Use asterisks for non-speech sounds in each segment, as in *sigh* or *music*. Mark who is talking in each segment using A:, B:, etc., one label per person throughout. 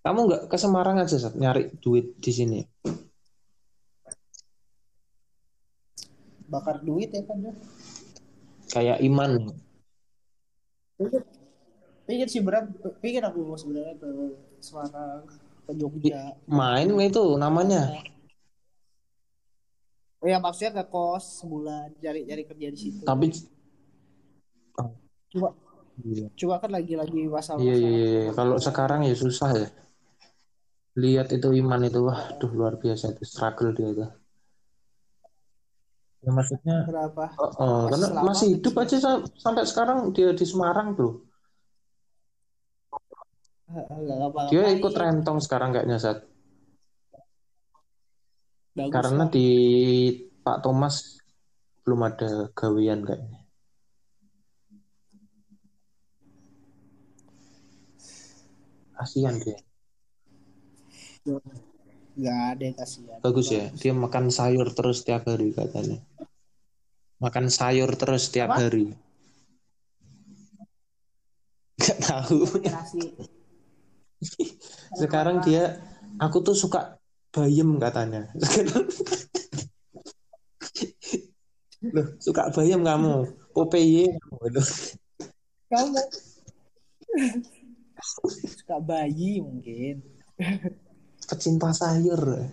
A: Kamu nggak ke Semarang aja Sat, nyari duit di sini.
B: bakar duit ya kan ya
A: Kayak Iman.
B: pikir pikir sih berat pikir aku mau sebenarnya ke Semarang ke Jogja
A: Main nggak itu namanya.
B: oh ya maksudnya ke kos sebulan cari cari kerja di situ
A: Tapi
B: coba
A: iya
B: coba kan lagi lagi masalah
A: iya iya. iya. Kalau sekarang ya susah ya. Lihat itu Iman itu wah, duh luar biasa itu struggle dia itu. Ya maksudnya
B: berapa
A: Oh, oh,
B: Masih
A: karena masih hidup aja sa- sampai sekarang dia di Semarang tuh. Dia ikut rentong sekarang kayaknya saat
B: bagus
A: karena di Pak Thomas belum ada gawean kayaknya. Kasihan dia.
B: nggak ada yang kasihan
A: Bagus ya, dia makan sayur terus tiap hari katanya. Makan sayur terus tiap
B: Apa?
A: hari. Gak tahu. *laughs* Sekarang dia, aku tuh suka bayam katanya. *laughs* Loh, suka bayam kamu. Loh.
B: kamu suka bayi mungkin
A: Pecinta sayur.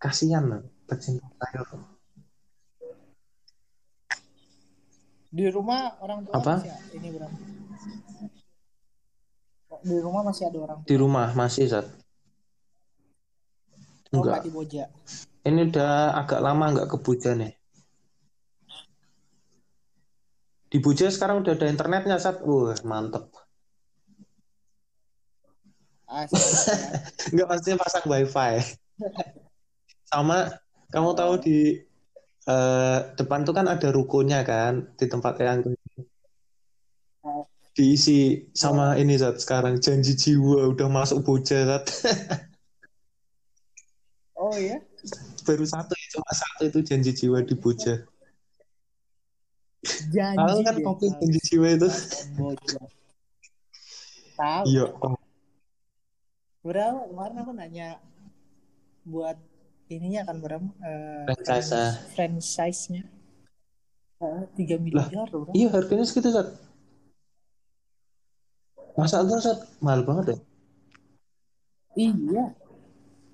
A: Kasihan pecinta sayur.
B: di rumah orang tua
A: Apa?
B: masih ini berapa di rumah masih ada orang
A: Di rumah masih, Zat.
B: tua
A: Enggak.
B: Boja
A: Ini udah agak lama nggak ke Buja nih. Di Buja sekarang udah ada internetnya, Sat. Wah, mantep.
B: Ya. *laughs*
A: Nggak pastinya pasang wifi. *laughs* Sama, kamu tahu di eh, depan tuh kan ada rukonya kan, di tempat yang diisi sama ini, Sat. Sekarang janji jiwa udah masuk Buja, Sat.
B: oh ya *laughs*
A: Baru satu, cuma satu itu janji jiwa di Buja.
B: Janji
A: Tahu kan kopi janji jiwa itu?
B: Tahu
A: Iya.
B: berapa kemarin aku nanya buat ininya kan berapa eh,
A: Franchise.
B: franchise-nya Eh, tiga miliar loh
A: Iya harganya segitu Sat. Masa itu Sat mahal banget ya?
B: iya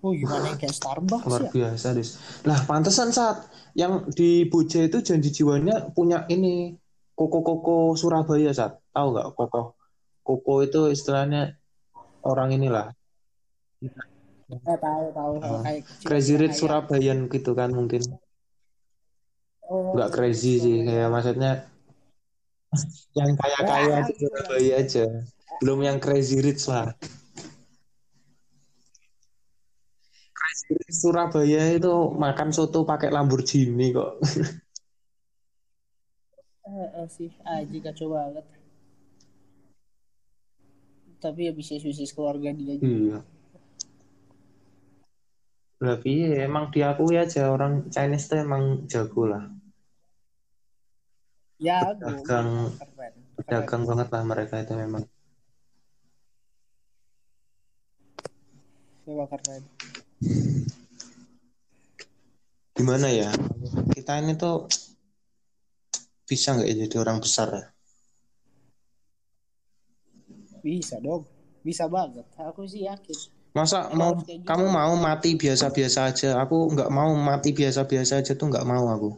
B: oh gimana yang kayak Starbucks
A: Luar
B: ya
A: biasa Dis. Lah pantesan Sat yang di Boja itu janji jiwanya punya ini Koko Koko Surabaya Sat. Tahu nggak Koko? Koko itu istilahnya orang inilah
B: eh, tahu tahu
A: Ah,
B: kayak
A: Crazy Rich Surabayan gitu kan mungkin.
B: oh,
A: Nggak crazy sih kayak maksudnya *laughs* yang kaya-kaya. Surabaya aja. Belum yang Crazy Rich lah. Crazy Rich Surabaya itu makan soto pakai Lamborghini kok.
B: Eh, eh, sih aja kacau banget tapi ya bisnis bisnis keluarga dia juga
A: Iya. Tapi ya, emang diakui aja orang Chinese tuh emang jago lah.
B: ya keren
A: Dagang banget lah mereka itu memang.
B: Coba keren
A: Gimana ya? Kita ini tuh bisa nggak ya jadi orang besar ya?
B: bisa dong bisa banget aku sih yakin
A: Masa mau
B: gitu.
A: kamu mau mati biasa-biasa aja? Aku nggak mau mati biasa-biasa aja tuh nggak mau aku.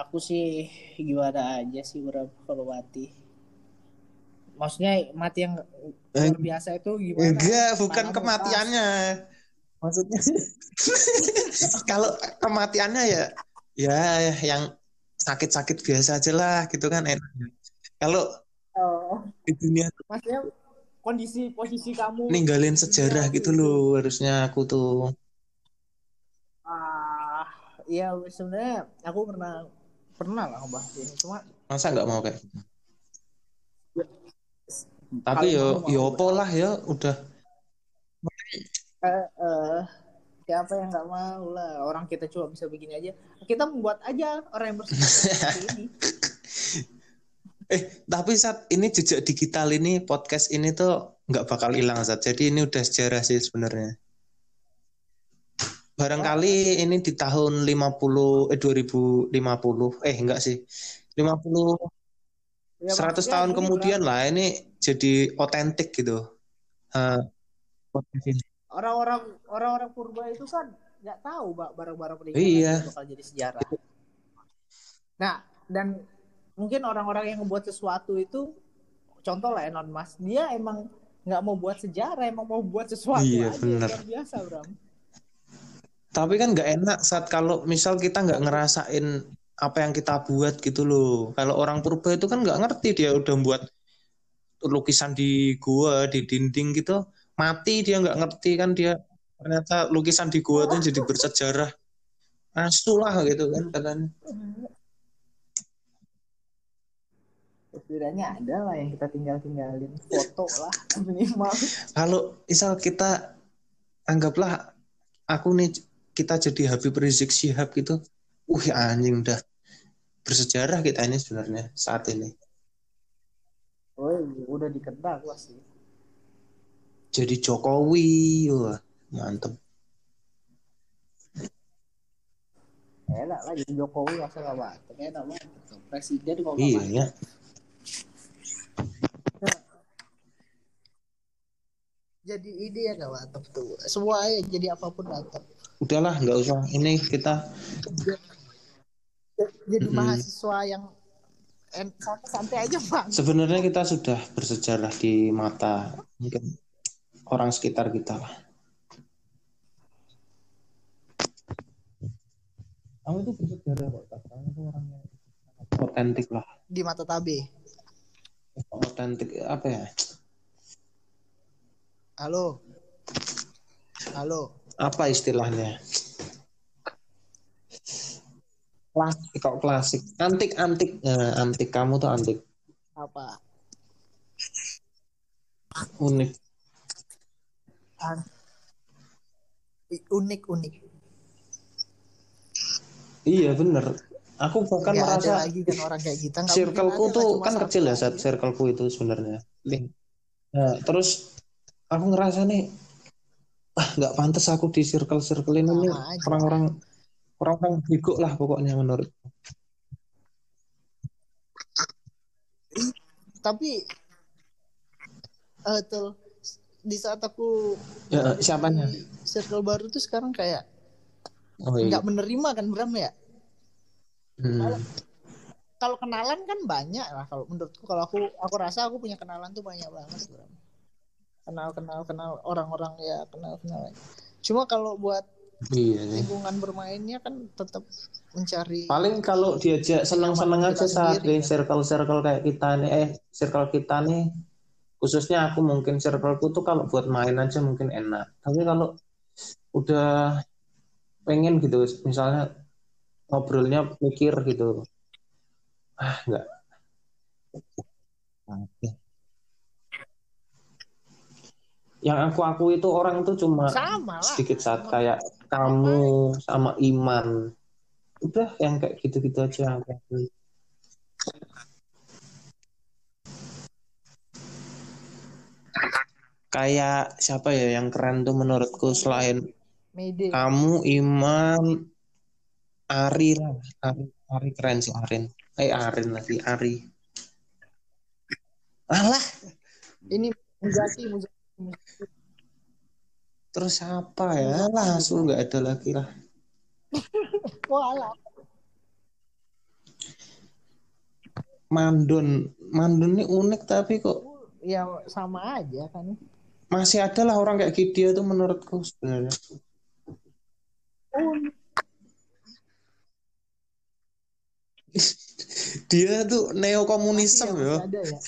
B: aku sih gimana aja sih berapa kalau mati maksudnya mati yang luar biasa itu gimana
A: Enggak, bukan kematiannya. Maksudnya *laughs* kalau kematiannya ya ya yang sakit-sakit biasa aja lah gitu kan enak. Kalau
B: oh,
A: di dunia
B: maksudnya kondisi posisi kamu
A: ninggalin sejarah gitu loh harusnya aku tuh.
B: ah iya sebenarnya aku pernah pernah lah ini cuma
A: Masa nggak mau kayak gitu? Tapi yo yo lah ya udah.
B: Eh, eh, siapa yang nggak mau lah. Orang kita cuma bisa begini aja. Kita membuat aja orang yang *laughs* seperti ini.
A: Eh, tapi saat ini jejak digital ini podcast ini tuh nggak bakal hilang saat. Jadi ini udah sejarah sih sebenarnya. Barangkali ini di tahun 50 eh 2050 eh enggak sih. 50
B: Ya,
A: 100
B: maksudnya
A: tahun
B: gini,
A: kemudian lah ini jadi otentik gitu. Eh, ini.
B: orang-orang orang-orang purba itu kan nggak tahu mbak barang-barang peninggalan
A: Iya.
B: bakal jadi sejarah. Nah dan mungkin orang-orang yang membuat sesuatu itu contoh lah Elon Musk dia emang nggak mau buat sejarah emang mau buat sesuatu
A: Iya,
B: aja
A: bener.
B: luar biasa Bram.
A: Tapi kan nggak enak saat kalau misal kita nggak ngerasain apa yang kita buat gitu loh. Kalau orang purba itu kan nggak ngerti dia udah buat lukisan di gua, di dinding gitu, mati dia nggak ngerti kan dia ternyata lukisan di gua tuh jadi bersejarah. Asu lah gitu kan katanya.
B: Setidaknya ada lah yang kita tinggal-tinggalin foto lah minimal.
A: Kalau misal kita anggaplah aku nih kita jadi Habib Rizik Syihab gitu, wih anjing udah bersejarah kita ini sebenarnya saat ini.
B: Oh udah dikenal gua sih.
A: jadi Jokowi wah mantep
B: Enak lah jadi Jokowi masa gak mantep enak banget. Presiden kok gak
A: iya ya
B: Jadi ide ya gak mantep tuh. Semua ya jadi apa pun mantep.
A: udahlah nggak usah ini kita
B: Jadi
A: Mm-mm.
B: mahasiswa yang santai aja bang.
A: sebenarnya kita sudah bersejarah di mata mungkin orang sekitar kita lah kamu itu bersejarah kok kamu itu orang yang otentik lah
B: Di mata Tabe.
A: otentik apa ya
B: Halo. Halo.
A: apa istilahnya klasik. Kok klasik. Antik antik. Nah, antik kamu tuh antik.
B: Apa?
A: unik.
B: An- unik unik.
A: iya bener. Aku bahkan
B: Gak ada
A: merasa
B: lagi kan orang kayak kita. Nggak
A: circleku
B: mungkin ada
A: tuh kan kecil ya saat circleku itu sebenarnya. Nah terus aku ngerasa nih ah nggak pantas aku di circle circle ini orang-orang orang-orang bego lah pokoknya menurut
B: Tapi eh tuh di saat aku
A: ya siapanya
B: circle baru tuh sekarang kayak
A: oh iya
B: nggak menerima kan Bram ya.
A: Hmm.
B: Kalau kenalan kan banyak lah kalau menurutku kalau aku aku rasa aku punya kenalan tuh banyak banget Bram. Kenal kenal kenal orang-orang ya kenal kenal. Cuma kalau buat
A: iya
B: lingkungan bermainnya kan tetap mencari
A: paling kalau diajak
B: Kenyamanan
A: aja saat di
B: kan.
A: circle-circle kayak kita nih eh circle kita nih khususnya aku mungkin circleku tuh kalau buat main aja mungkin enak. Tapi kalau udah pengen gitu misalnya ngobrolnya mikir gitu. Ah enggak. Yang aku aku itu orang tuh cuma
B: sama lah.
A: sedikit saat kayak kamu sama Iman. Udah yang kayak gitu-gitu aja kayak siapa ya yang keren tuh menurutku selain
B: Mede.
A: kamu Iman Ari lah. Ari, Ari keren sih Arin. Eh Arin lagi Ari. Alah!
B: Ini Muzaki, Muzaki.
A: Terus apa ya lah su nggak ada lagi lah *laughs*
B: Walah.
A: Mandon Mandon ini unik tapi kok
B: Ya sama aja kan.
A: masih ada lah orang kayak dia tuh menurutku sebenarnya *laughs* dia tuh neokomunisme
B: Masih
A: ya
B: ada ya.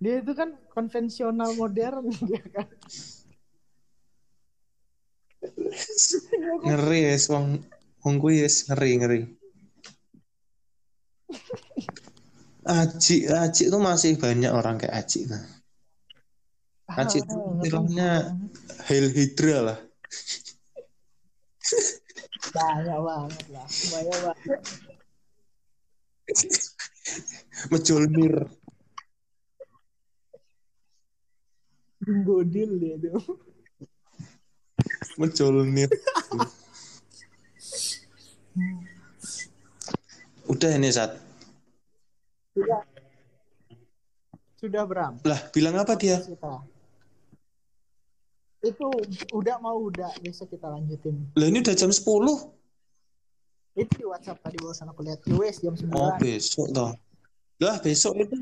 B: Dia itu kan konvensional modern dia *laughs* kan. *laughs*
A: ngeri ya wong wong kuwi wis ngeri ngeri. Aji Aji itu masih banyak orang kayak Aji nah. Aji itu
B: Ah,
A: istilahnya Hail Hydra lah.
B: Banyak banget lah banyak banget.
A: Mejolnir.
B: godil dia tuh
A: Mejolnir. Udah ini saat.
B: sudah sudah Bram
A: Lah, bilang apa dia?
B: kita itu udah mau udah besok kita lanjutin
A: Lah ini udah jam 10.
B: itu di WhatsApp tadi barusan aku lihat US jam 9
A: Oh, besok toh. Lah, besok itu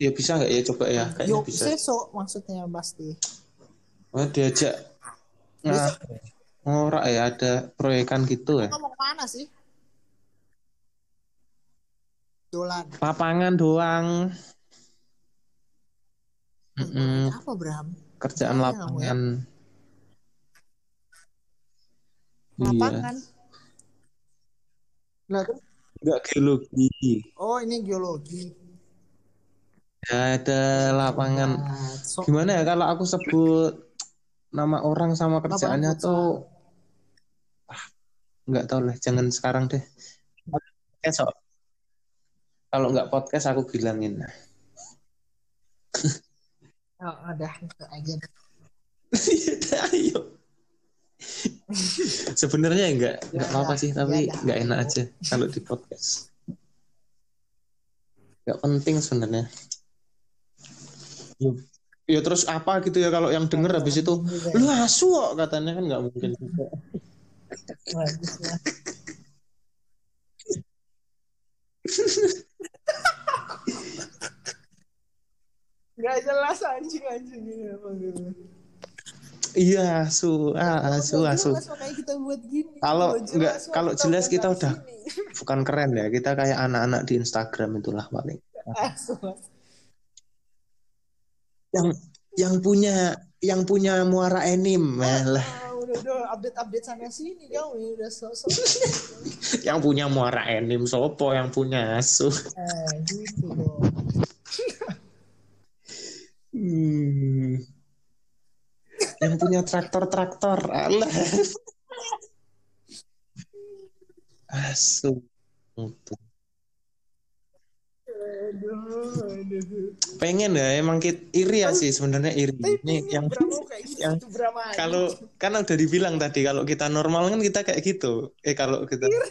A: ya bisa nggak ya coba ya? Kayaknya
B: Yo,
A: bisa.
B: besok maksudnya pasti
A: Oh, diajak. Nah, ngorak ya ada proyekan gitu ya.
B: mau ke mana sih dolan
A: Lapangan doang. Mm-mm,
B: apa Bram
A: kerjaan
B: Iya,
A: lapangan. Iya.
B: lapangan lah terus
A: Enggak geologi.
B: oh ini geologi
A: Ya, ada lapangan.
B: Nah, so-
A: Gimana ya kalau aku sebut nama orang sama kerjaannya tuh ah, nggak tahu lah, jangan sekarang deh. Kalau nggak podcast aku bilangin.
B: oh, ada aja
A: Ya, Ayo. Sebenarnya enggak
B: Ya,
A: enggak apa-apa
B: ya.
A: sih, tapi
B: Ya, ya.
A: enggak enak aja kalau di podcast. Enggak penting sebenarnya. Ya, ya terus apa gitu ya kalau yang denger habis itu lu asu kok katanya kan nggak mungkin juga. *laughs*
B: bagus lah Gak jelas anjing anjing gitu.
A: Iya, asu, ah, asu,
B: Nggak
A: asu. Kalau nggak kalau jelas kita
B: udah
A: bukan keren ya, kita kayak anak-anak di Instagram itulah paling.
B: Asu, asu.
A: Yang yang punya yang punya muara enim, malah.
B: Ah, udah udah update update sana sini kau ini udah sosok. *laughs*
A: yang punya muara enim sopo yang punya asu.
B: eh gitu. *laughs*
A: Hmm. Yang punya traktor-traktor, alah. *laughs* Asu. Pengen ya, emang kita iri ya sih sebenarnya iri. Ini yang
B: gitu,
A: yang- kalau kan udah dibilang tadi kalau kita normal kan kita kayak gitu. Eh kalau kita
B: Iya,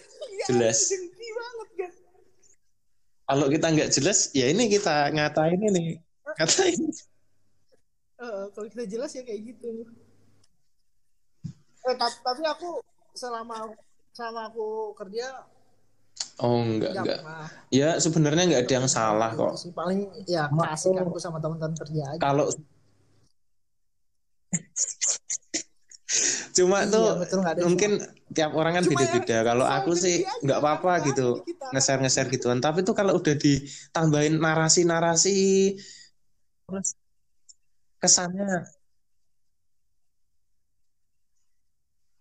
A: jelas.
B: banget kan.
A: kalau kita nggak jelas, ya ini kita ngatain ini. Ngatain.
B: Eh, kalau kita jelas ya kayak gitu. Eh, tapi, tapi aku selama selama aku kerja
A: Oh enggak
B: nggak
A: enggak. Ya sebenarnya nggak ada yang salah
B: gitu
A: kok.
B: sih. Paling ya
A: Cuma
B: kasih
A: aku-
B: sama teman-teman kerja aja.
A: Kalau cuma
B: Iya,
A: tuh
B: betul,
A: mungkin tiap orang kan
B: Cuma
A: beda-beda. Kalau aku sih nggak apa-apa
B: kan,
A: gitu ngeser-ngeser gituan. Tapi tuh kalau udah ditambahin narasi-narasi terus kesannya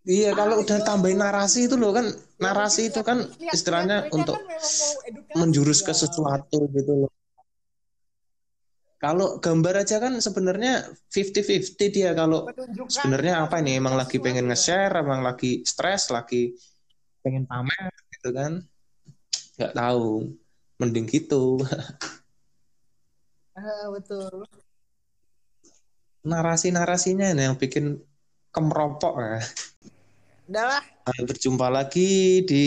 A: Iya, kalau
B: Ah,
A: udah
B: iya.
A: tambahin narasi itu loh kan,
B: Ya,
A: narasi
B: mungkin
A: itu kan
B: niat-
A: istilahnya untuk
B: kan
A: menjurus ke
B: ya.
A: sesuatu gitu loh. Kalau gambar aja kan sebenarnya 50-50 dia kalau sebenarnya apa ini emang lagi pengen
B: ya.
A: nge-share, emang lagi stres, lagi pengen pamer gitu kan. Nggak tahu. Mending gitu. *laughs*
B: Ah, betul.
A: Narasi-narasinya yang bikin kemeropok ya.
B: Udah lah.
A: Sampai berjumpa lagi di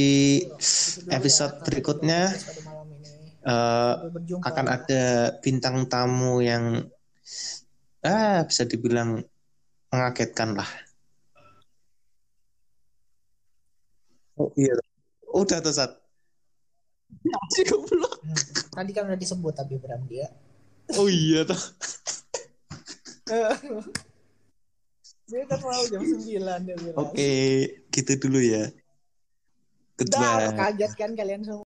A: episode
B: ya,
A: berikutnya. eh,
B: berjumpa.
A: akan ada bintang tamu yang ah bisa dibilang mengagetkan lah. Oh iya. Udah tuh. Goblok. *laughs*
B: Hmm. Tadi kan udah disebut tapi Bram dia.
A: Oh iya tuh. *laughs*
B: dia jam 9 dia bilang.
A: Oke, gitu dulu ya.
B: Dah,
A: Goodbye.
B: kaget kan kalian semua.